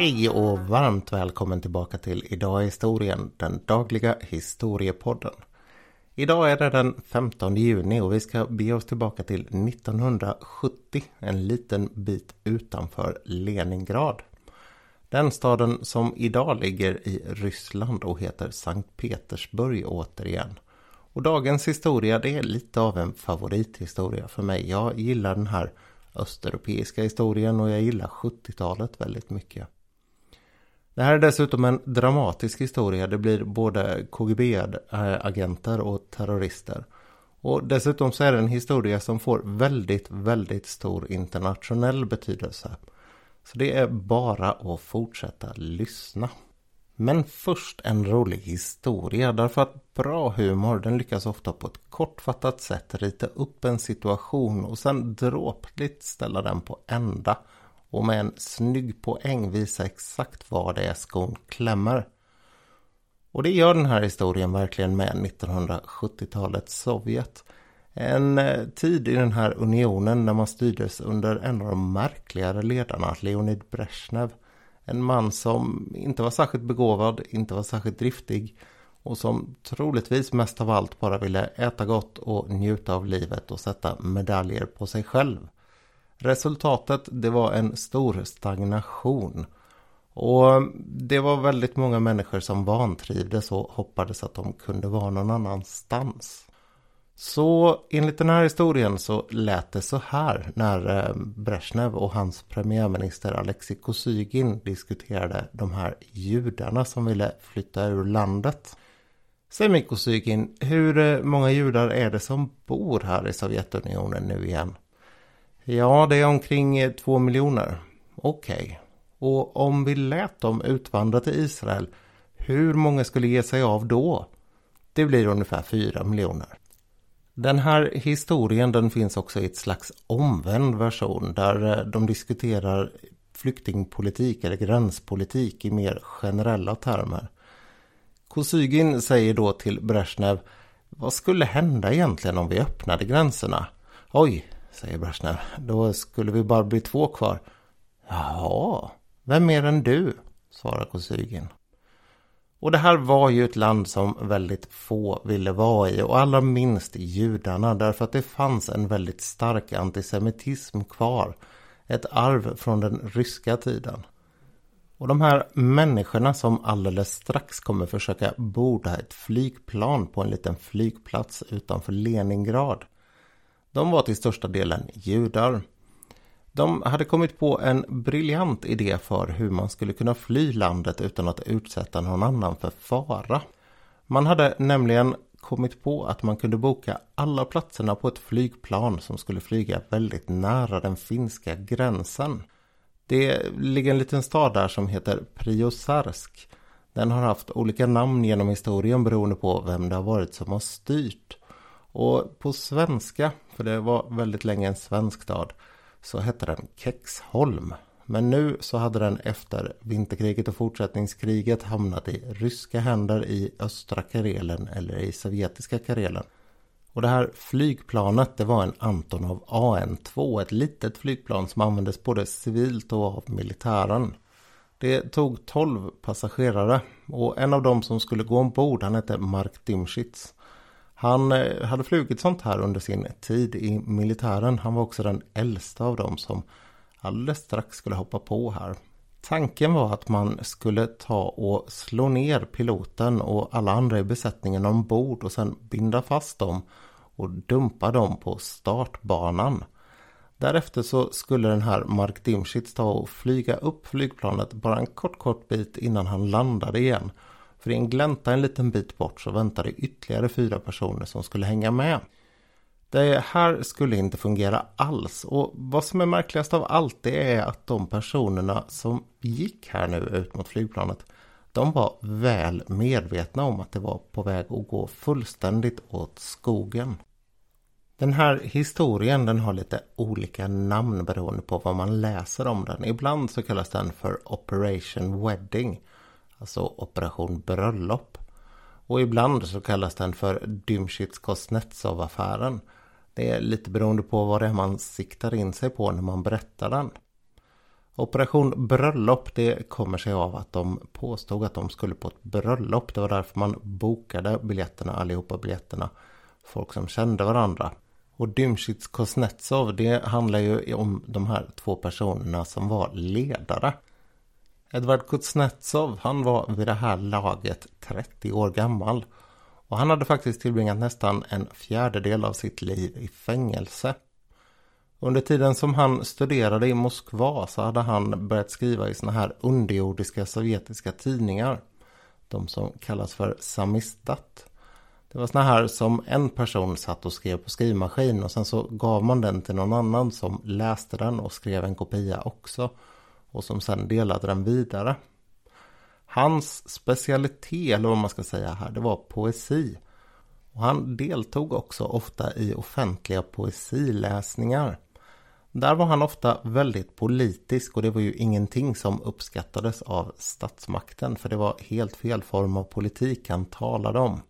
Hej och varmt välkommen tillbaka till Idag i historien, den dagliga historiepodden. Idag är det den 15 juni och vi ska bege oss tillbaka till 1970, en liten bit utanför Leningrad. Den staden som idag ligger i Ryssland och heter Sankt Petersburg återigen. Och dagens historia det är lite av en favorithistoria för mig. Jag gillar den här östeuropeiska historien och jag gillar 70-talet väldigt mycket. Det här är dessutom en dramatisk historia. Det blir både KGB-agenter och terrorister. Och dessutom så är det en historia som får väldigt, väldigt stor internationell betydelse. Så det är bara att fortsätta lyssna. Men först en rolig historia därför att bra humor den lyckas ofta på ett kortfattat sätt rita upp en situation och sen dråpligt ställa den på ända och med en snygg poäng visa exakt var det är skon klämmer. Och det gör den här historien verkligen med 1970-talets Sovjet. En eh, tid i den här unionen när man styrdes under en av de märkligare ledarna, Leonid Brezhnev. En man som inte var särskilt begåvad, inte var särskilt driftig och som troligtvis mest av allt bara ville äta gott och njuta av livet och sätta medaljer på sig själv. Resultatet det var en stor stagnation. Och det var väldigt många människor som vantrivdes och hoppades att de kunde vara någon annanstans. Så enligt den här historien så lät det så här när eh, Brezhnev och hans premiärminister Alexei Kosygin diskuterade de här judarna som ville flytta ur landet. Säg mig Kosygin, hur eh, många judar är det som bor här i Sovjetunionen nu igen? Ja, det är omkring eh, två miljoner. Okej. Okay. Och om vi lät dem utvandra till Israel, hur många skulle ge sig av då? Det blir ungefär fyra miljoner. Den här historien den finns också i ett slags omvänd version där eh, de diskuterar flyktingpolitik eller gränspolitik i mer generella termer. Kosygin säger då till Brezhnev Vad skulle hända egentligen om vi öppnade gränserna? Oj, säger Brashnev. Då skulle vi bara bli två kvar. Jaha, vem mer än du? svarar Kosygin. Och det här var ju ett land som väldigt få ville vara i och allra minst judarna därför att det fanns en väldigt stark antisemitism kvar. Ett arv från den ryska tiden. Och de här människorna som alldeles strax kommer försöka borda ett flygplan på en liten flygplats utanför Leningrad. De var till största delen judar. De hade kommit på en briljant idé för hur man skulle kunna fly landet utan att utsätta någon annan för fara. Man hade nämligen kommit på att man kunde boka alla platserna på ett flygplan som skulle flyga väldigt nära den finska gränsen. Det ligger en liten stad där som heter Priosarsk. Den har haft olika namn genom historien beroende på vem det har varit som har styrt. Och på svenska, för det var väldigt länge en svensk stad, så hette den Kexholm. Men nu så hade den efter vinterkriget och fortsättningskriget hamnat i ryska händer i östra Karelen eller i sovjetiska Karelen. Och det här flygplanet det var en Antonov AN-2, ett litet flygplan som användes både civilt och av militären. Det tog 12 passagerare och en av dem som skulle gå ombord han hette Mark Dimschitz. Han eh, hade flugit sånt här under sin tid i militären. Han var också den äldsta av dem som alldeles strax skulle hoppa på här. Tanken var att man skulle ta och slå ner piloten och alla andra i besättningen ombord och sen binda fast dem och dumpa dem på startbanan. Därefter så skulle den här Mark Dimschitz ta och flyga upp flygplanet bara en kort kort bit innan han landade igen för i en glänta en liten bit bort så väntade ytterligare fyra personer som skulle hänga med. Det här skulle inte fungera alls och vad som är märkligast av allt det är att de personerna som gick här nu ut mot flygplanet de var väl medvetna om att det var på väg att gå fullständigt åt skogen. Den här historien den har lite olika namn beroende på vad man läser om den. Ibland så kallas den för Operation Wedding alltså Operation Bröllop. Och ibland så kallas den för Dymschitz Kosnetsov-affären. Det är lite beroende på vad det är man siktar in sig på när man berättar den. Operation bröllop det kommer sig av att de påstod att de skulle på ett bröllop. Det var därför man bokade biljetterna, allihopa biljetterna. Folk som kände varandra. Och Dymchits Kuznetsov det handlar ju om de här två personerna som var ledare. Edvard Kuznetsov han var vid det här laget 30 år gammal. Och han hade faktiskt tillbringat nästan en fjärdedel av sitt liv i fängelse. Under tiden som han studerade i Moskva så hade han börjat skriva i såna här underjordiska sovjetiska tidningar. De som kallas för Samistat. Det var såna här som en person satt och skrev på skrivmaskin och sen så gav man den till någon annan som läste den och skrev en kopia också. Och som sen delade den vidare. Hans specialitet, eller vad man ska säga här, det var poesi. Och han deltog också ofta i offentliga poesiläsningar. Där var han ofta väldigt politisk och det var ju ingenting som uppskattades av statsmakten för det var helt fel form av politik han talade om.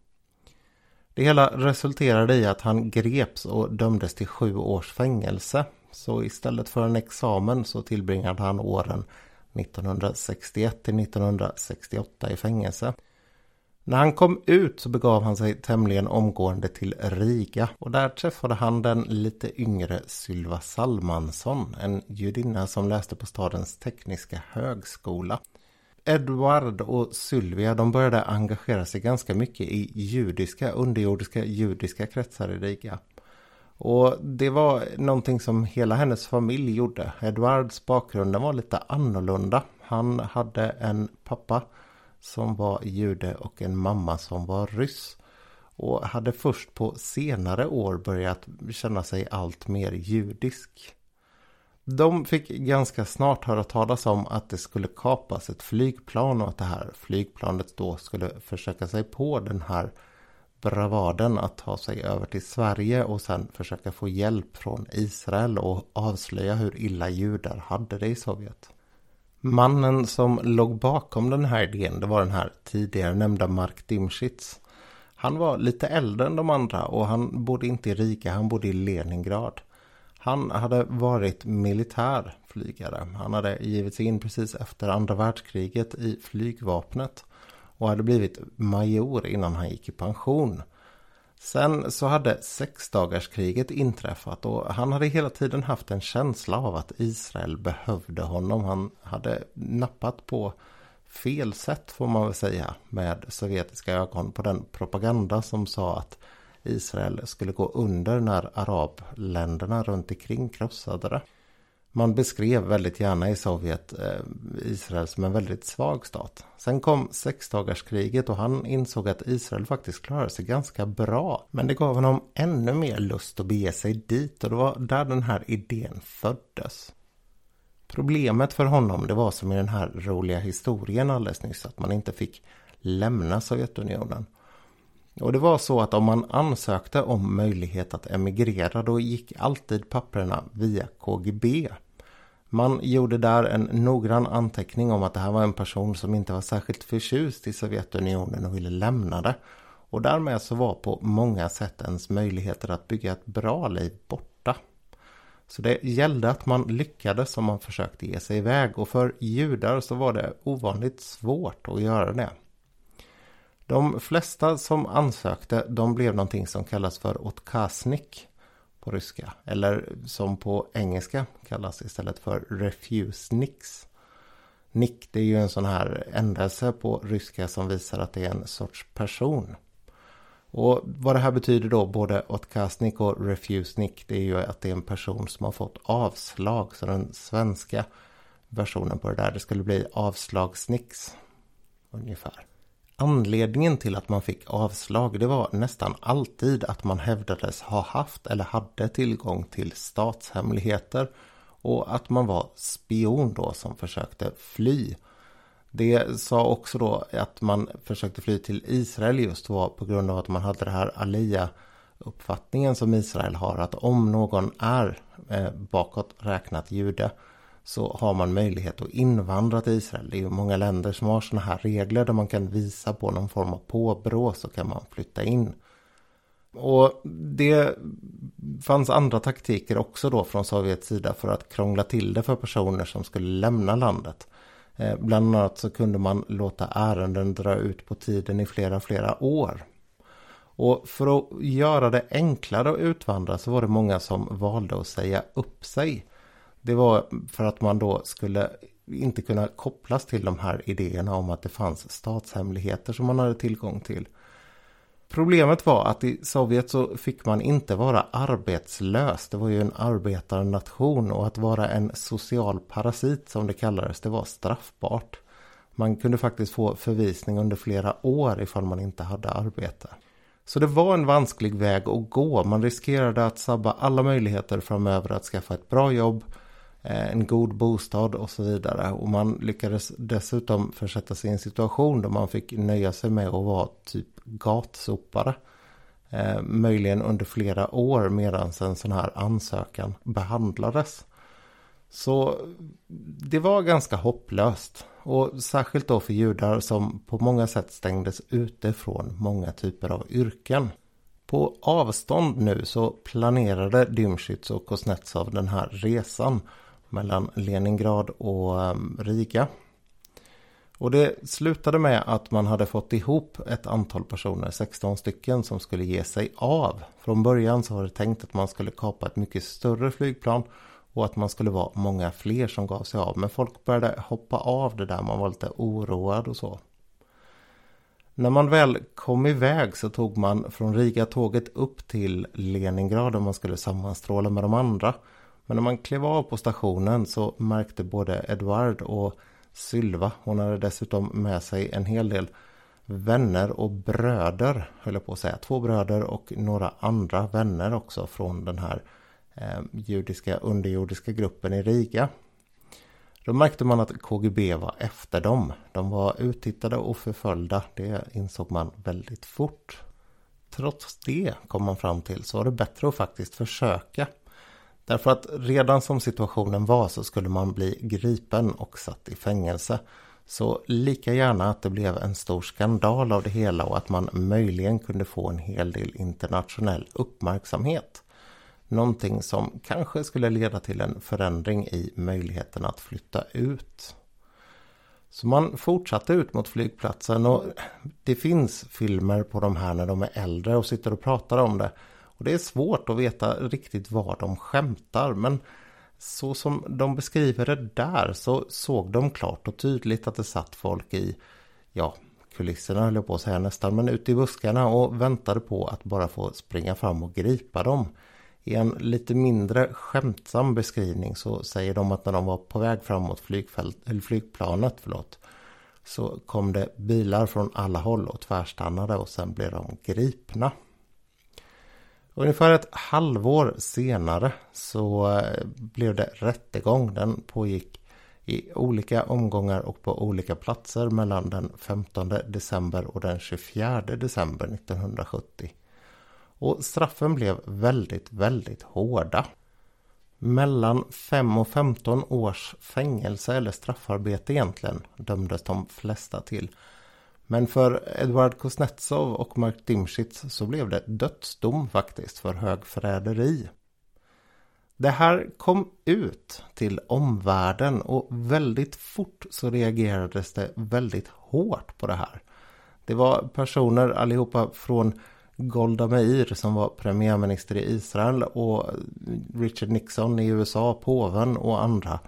Det hela resulterade i att han greps och dömdes till sju års fängelse. Så istället för en examen så tillbringade han åren 1961 till 1968 i fängelse. När han kom ut så begav han sig tämligen omgående till Riga och där träffade han den lite yngre Sylva Salmansson, en judinna som läste på stadens tekniska högskola. Edward och Sylvia de började engagera sig ganska mycket i judiska, underjordiska judiska kretsar i Riga. Och det var någonting som hela hennes familj gjorde. Edwards bakgrund var lite annorlunda. Han hade en pappa som var jude och en mamma som var ryss. Och hade först på senare år börjat känna sig allt mer judisk. De fick ganska snart höra talas om att det skulle kapas ett flygplan och att det här flygplanet då skulle försöka sig på den här bravaden att ta sig över till Sverige och sen försöka få hjälp från Israel och avslöja hur illa judar hade det i Sovjet. Mannen som låg bakom den här idén det var den här tidigare nämnda Mark Dimschitz. Han var lite äldre än de andra och han bodde inte i Riga, han bodde i Leningrad. Han hade varit militärflygare. Han hade givit sig in precis efter andra världskriget i flygvapnet och hade blivit major innan han gick i pension. Sen så hade sexdagarskriget inträffat och han hade hela tiden haft en känsla av att Israel behövde honom. Han hade nappat på fel sätt får man väl säga med sovjetiska ögon på den propaganda som sa att Israel skulle gå under när arabländerna runt omkring krossade det. Man beskrev väldigt gärna i Sovjet eh, Israel som en väldigt svag stat. Sen kom sexdagarskriget och han insåg att Israel faktiskt klarade sig ganska bra. Men det gav honom ännu mer lust att bege sig dit och det var där den här idén föddes. Problemet för honom det var som i den här roliga historien alldeles nyss att man inte fick lämna Sovjetunionen. Och det var så att om man ansökte om möjlighet att emigrera då gick alltid papperna via KGB. Man gjorde där en noggrann anteckning om att det här var en person som inte var särskilt förtjust i Sovjetunionen och ville lämna det. Och därmed så var på många sätt ens möjligheter att bygga ett bra liv borta. Så det gällde att man lyckades om man försökte ge sig iväg och för judar så var det ovanligt svårt att göra det. De flesta som ansökte de blev någonting som kallas för otkasnik på ryska. Eller som på engelska kallas istället för refuseniks. Nick det är ju en sån här ändelse på ryska som visar att det är en sorts person. Och vad det här betyder då, både otkasnik och refusnik, det är ju att det är en person som har fått avslag. Så den svenska versionen på det där, det skulle bli avslagsnix. Ungefär. Anledningen till att man fick avslag det var nästan alltid att man hävdades ha haft eller hade tillgång till statshemligheter och att man var spion då som försökte fly. Det sa också då att man försökte fly till Israel just var på grund av att man hade det här Alia uppfattningen som Israel har att om någon är eh, bakåt räknat jude så har man möjlighet att invandra till Israel. Det är ju många länder som har sådana här regler där man kan visa på någon form av påbrå så kan man flytta in. Och det fanns andra taktiker också då från Sovjets sida för att krångla till det för personer som skulle lämna landet. Eh, bland annat så kunde man låta ärenden dra ut på tiden i flera, flera år. Och för att göra det enklare att utvandra så var det många som valde att säga upp sig. Det var för att man då skulle inte kunna kopplas till de här idéerna om att det fanns statshemligheter som man hade tillgång till. Problemet var att i Sovjet så fick man inte vara arbetslös. Det var ju en arbetarnation och att vara en social parasit som det kallades, det var straffbart. Man kunde faktiskt få förvisning under flera år ifall man inte hade arbete. Så det var en vansklig väg att gå. Man riskerade att sabba alla möjligheter framöver att skaffa ett bra jobb, Eh, en god bostad och så vidare. Och man lyckades dessutom försätta sig i en situation då man fick nöja sig med att vara typ gatsopare. Eh, möjligen under flera år medan en sån här ansökan behandlades. Så det var ganska hopplöst. Och särskilt då för judar som på många sätt stängdes ute från många typer av yrken. På avstånd nu så planerade Dymschitz och Kuznetsov den här resan mellan Leningrad och ehm, Riga. Och det slutade med att man hade fått ihop ett antal personer, 16 stycken, som skulle ge sig av. Från början så var det tänkt att man skulle kapa ett mycket större flygplan och att man skulle vara många fler som gav sig av. Men folk började hoppa av det där, man var lite oroad och så. När man väl kom iväg så tog man från Riga tåget upp till Leningrad där man skulle sammanstråla med de andra. Men när man klev av på stationen så märkte både Edward och Sylva, hon hade dessutom med sig en hel del vänner och bröder, höll jag på att säga. Två bröder och några andra vänner också från den här eh, judiska underjordiska gruppen i Riga. Då märkte man att KGB var efter dem. De var uttittade och förföljda. Det insåg man väldigt fort. Trots det kom man fram till så var det bättre att faktiskt försöka. Därför att redan som situationen var så skulle man bli gripen och satt i fängelse. Så lika gärna att det blev en stor skandal av det hela och att man möjligen kunde få en hel del internationell uppmärksamhet. Någonting som kanske skulle leda till en förändring i möjligheten att flytta ut. Så man fortsatte ut mot flygplatsen och det finns filmer på de här när de är äldre och sitter och pratar om det. Och det är svårt att veta riktigt var de skämtar men så som de beskriver det där så såg de klart och tydligt att det satt folk i, ja, kulisserna höll jag på att säga nästan, men ute i buskarna och väntade på att bara få springa fram och gripa dem. I en lite mindre skämtsam beskrivning så säger de att när de var på väg framåt mot flygplanet förlåt, så kom det bilar från alla håll och tvärstannade och sen blev de gripna. Ungefär ett halvår senare så eh, blev det rättegång. Den pågick i olika omgångar och på olika platser mellan den 15 december och den 24 december 1970. Och straffen blev väldigt, väldigt hårda. Mellan 5 och 15 års fängelse eller straffarbete egentligen dömdes de flesta till. Men för Edward Kuznetsov och Mark Dimschitz så blev det dödsdom faktiskt för högförräderi. Det här kom ut till omvärlden och väldigt fort så reagerades det väldigt hårt på det här. Det var personer allihopa från Golda Meir som var premiärminister i Israel och Richard Nixon i USA, påven och andra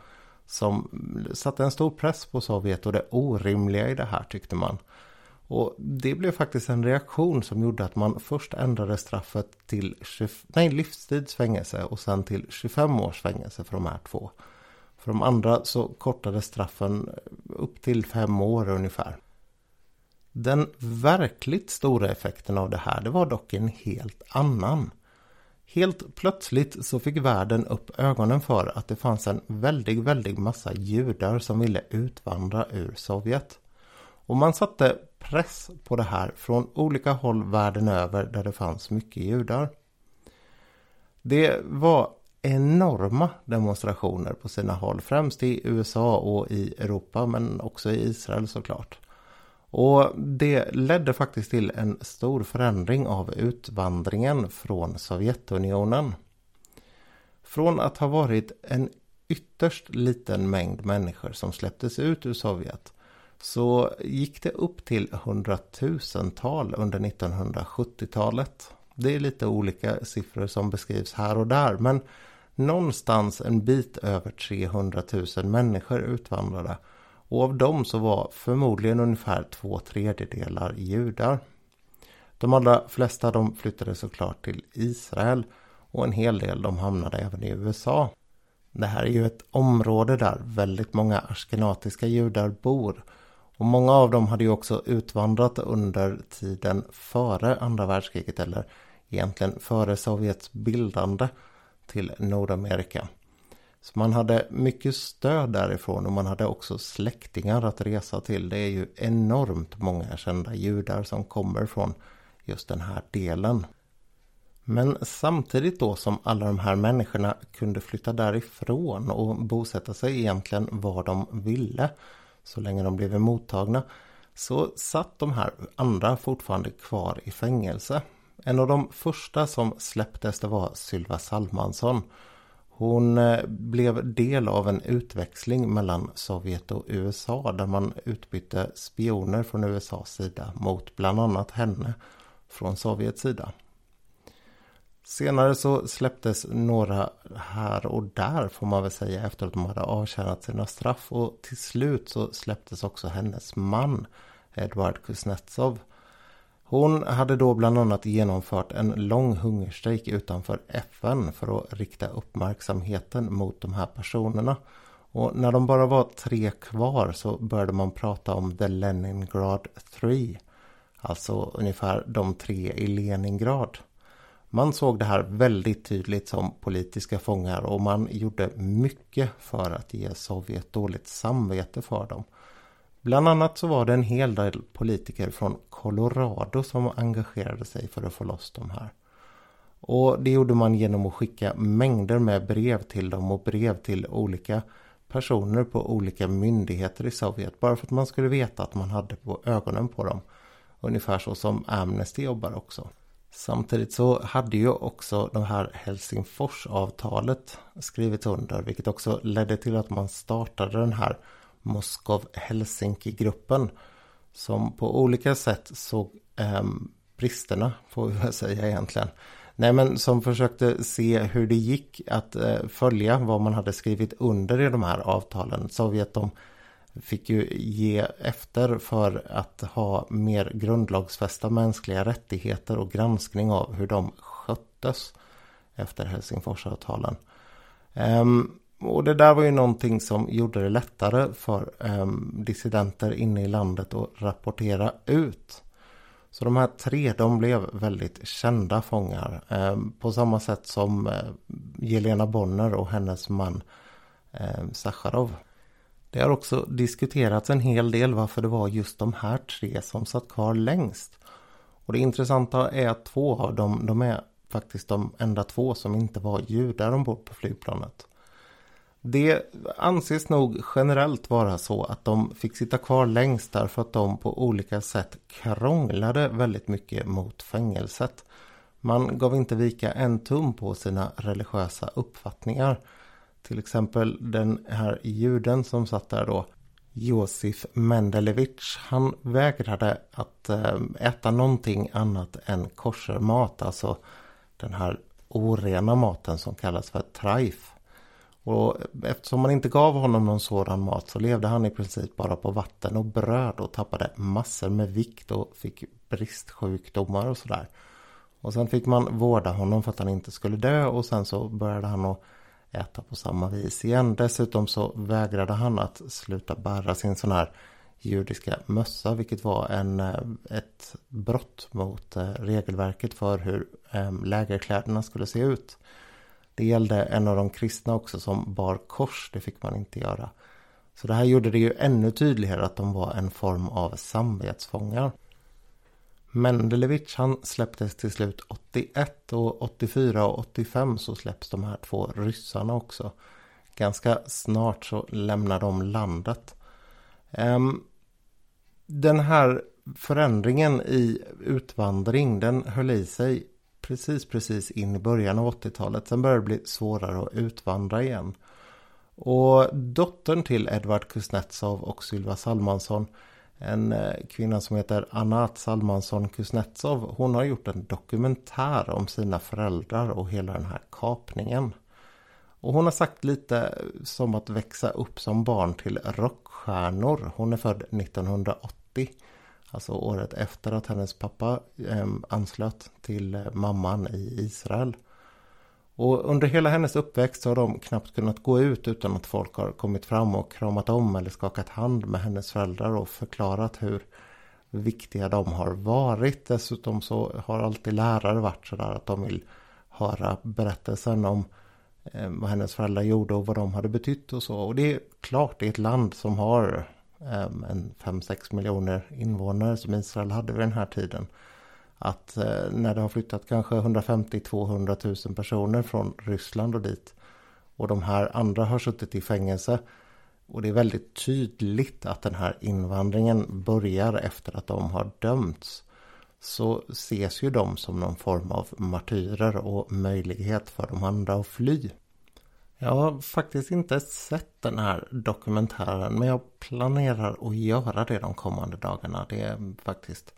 som satte en stor press på Sovjet och det orimliga i det här tyckte man. Och det blev faktiskt en reaktion som gjorde att man först ändrade straffet till 20, nej, livstidsfängelse och sen till 25 års fängelse för de här två. För de andra så kortades straffen upp till fem år ungefär. Den verkligt stora effekten av det här det var dock en helt annan. Helt plötsligt så fick världen upp ögonen för att det fanns en väldig, väldig massa judar som ville utvandra ur Sovjet. Och man satte press på det här från olika håll världen över där det fanns mycket judar. Det var enorma demonstrationer på sina håll, främst i USA och i Europa men också i Israel såklart. Och det ledde faktiskt till en stor förändring av utvandringen från Sovjetunionen. Från att ha varit en ytterst liten mängd människor som släpptes ut ur Sovjet så gick det upp till hundratusental under 1970-talet. Det är lite olika siffror som beskrivs här och där men någonstans en bit över 300 000 människor utvandrade och av dem så var förmodligen ungefär två tredjedelar judar. De allra flesta de flyttade såklart till Israel och en hel del de hamnade även i USA. Det här är ju ett område där väldigt många askenatiska judar bor. Och många av dem hade ju också utvandrat under tiden före andra världskriget eller egentligen före Sovjets bildande till Nordamerika. Så man hade mycket stöd därifrån och man hade också släktingar att resa till. Det är ju enormt många kända judar som kommer från just den här delen. Men samtidigt då som alla de här människorna kunde flytta därifrån och bosätta sig egentligen var de ville så länge de blev mottagna så satt de här andra fortfarande kvar i fängelse. En av de första som släpptes det var Sylva Salmansson. Hon eh, blev del av en utväxling mellan Sovjet och USA där man utbytte spioner från USAs sida mot bland annat henne från Sovjets sida. Senare så släpptes några här och där får man väl säga efter att de hade avtjänat sina straff och till slut så släpptes också hennes man Edvard Kuznetsov. Hon hade då bland annat genomfört en lång hungerstrejk utanför FN för att rikta uppmärksamheten mot de här personerna. Och när de bara var tre kvar så började man prata om The Leningrad 3. Alltså ungefär de tre i Leningrad. Man såg det här väldigt tydligt som politiska fångar och man gjorde mycket för att ge Sovjet dåligt samvete för dem. Bland annat så var det en hel del politiker från Colorado som engagerade sig för att få loss de här. Och det gjorde man genom att skicka mängder med brev till dem och brev till olika personer på olika myndigheter i Sovjet. Bara för att man skulle veta att man hade på ögonen på dem. Ungefär så som Amnesty jobbar också. Samtidigt så hade ju också det här Helsingforsavtalet skrivits under vilket också ledde till att man startade den här Moskov-Helsinki-gruppen som på olika sätt såg eh, bristerna, får vi väl säga egentligen. Nej men som försökte se hur det gick att eh, följa vad man hade skrivit under i de här avtalen. Sovjet de fick ju ge efter för att ha mer grundlagsfästa mänskliga rättigheter och granskning av hur de sköttes efter Helsingforsavtalen. Um, och det där var ju någonting som gjorde det lättare för um, dissidenter inne i landet att rapportera ut. Så de här tre de blev väldigt kända fångar. Um, på samma sätt som uh, Jelena Bonner och hennes man um, Sacharov. Det har också diskuterats en hel del varför det var just de här tre som satt kvar längst. Och det intressanta är att två av dem, de är faktiskt de enda två som inte var judar ombord på flygplanet. Det anses nog generellt vara så att de fick sitta kvar längst därför att de på olika sätt krånglade väldigt mycket mot fängelset. Man gav inte vika en tum på sina religiösa uppfattningar. Till exempel den här juden som satt där då, Josif Mendelevich, han vägrade att eh, äta någonting annat än koshermat, alltså den här orena maten som kallas för traif. Och eftersom man inte gav honom någon sådan mat så levde han i princip bara på vatten och bröd och tappade massor med vikt och fick bristsjukdomar och sådär. Och sen fick man vårda honom för att han inte skulle dö och sen så började han att äta på samma vis igen. Dessutom så vägrade han att sluta bära sin sån här judiska mössa vilket var en, eh, ett brott mot eh, regelverket för hur ehm, lägerkläderna skulle se ut. Det gällde en av de kristna också som bar kors, det fick man inte göra. Så det här gjorde det ju ännu tydligare att de var en form av samvetsfångar. Mendelevich han släpptes till slut 81 och 84 och 85 så släpps de här två ryssarna också. Ganska snart så lämnar de landet. Ehm, den här förändringen i utvandring den höll i sig precis precis in i början av 80-talet. Sen började det bli svårare att utvandra igen. Och dottern till Edvard Kuznetsov och Sylva Salmansson en eh, kvinna som heter Anat Salmansson Kuznetsov. Hon har gjort en dokumentär om sina föräldrar och hela den här kapningen. Och hon har sagt lite eh, som att växa upp som barn till rockstjärnor. Hon är född 1980. Alltså året efter att hennes pappa eh, anslöt till eh, mamman i Israel. Och under hela hennes uppväxt så har de knappt kunnat gå ut utan att folk har kommit fram och kramat om eller skakat hand med hennes föräldrar och förklarat hur viktiga de har varit. Dessutom så har alltid lärare varit sådär att de vill höra berättelsen om eh, vad hennes föräldrar gjorde och vad de hade betytt och så. Och det är klart, i ett land som har eh, en 5-6 miljoner invånare som Israel hade vid den här tiden att eh, när det har flyttat kanske 150-200 000 personer från Ryssland och dit och de här andra har suttit i fängelse och det är väldigt tydligt att den här invandringen börjar efter att de har dömts så ses ju de som någon form av martyrer och möjlighet för de andra att fly. Jag har faktiskt inte sett den här dokumentären men jag planerar att göra det de kommande dagarna. Det är faktiskt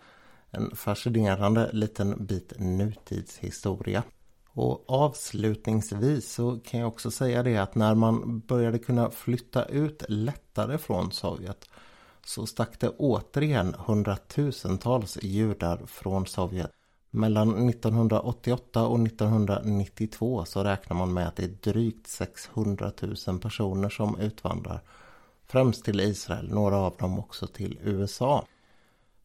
en fascinerande liten bit nutidshistoria. Och avslutningsvis så kan jag också säga det att när man började kunna flytta ut lättare från Sovjet så stack det återigen hundratusentals judar från Sovjet. Mellan 1988 och 1992 så räknar man med att det är drygt 600 000 personer som utvandrar. Främst till Israel, några av dem också till USA.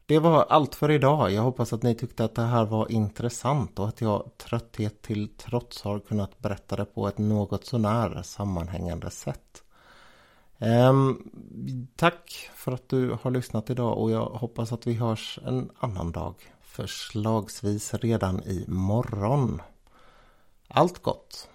Det var allt för idag. Jag hoppas att ni tyckte att det här var intressant och att jag trötthet till trots har kunnat berätta det på ett något sånär sammanhängande sätt. Um, tack för att du har lyssnat idag och jag hoppas att vi hörs en annan dag. Förslagsvis redan i morgon. Allt gott!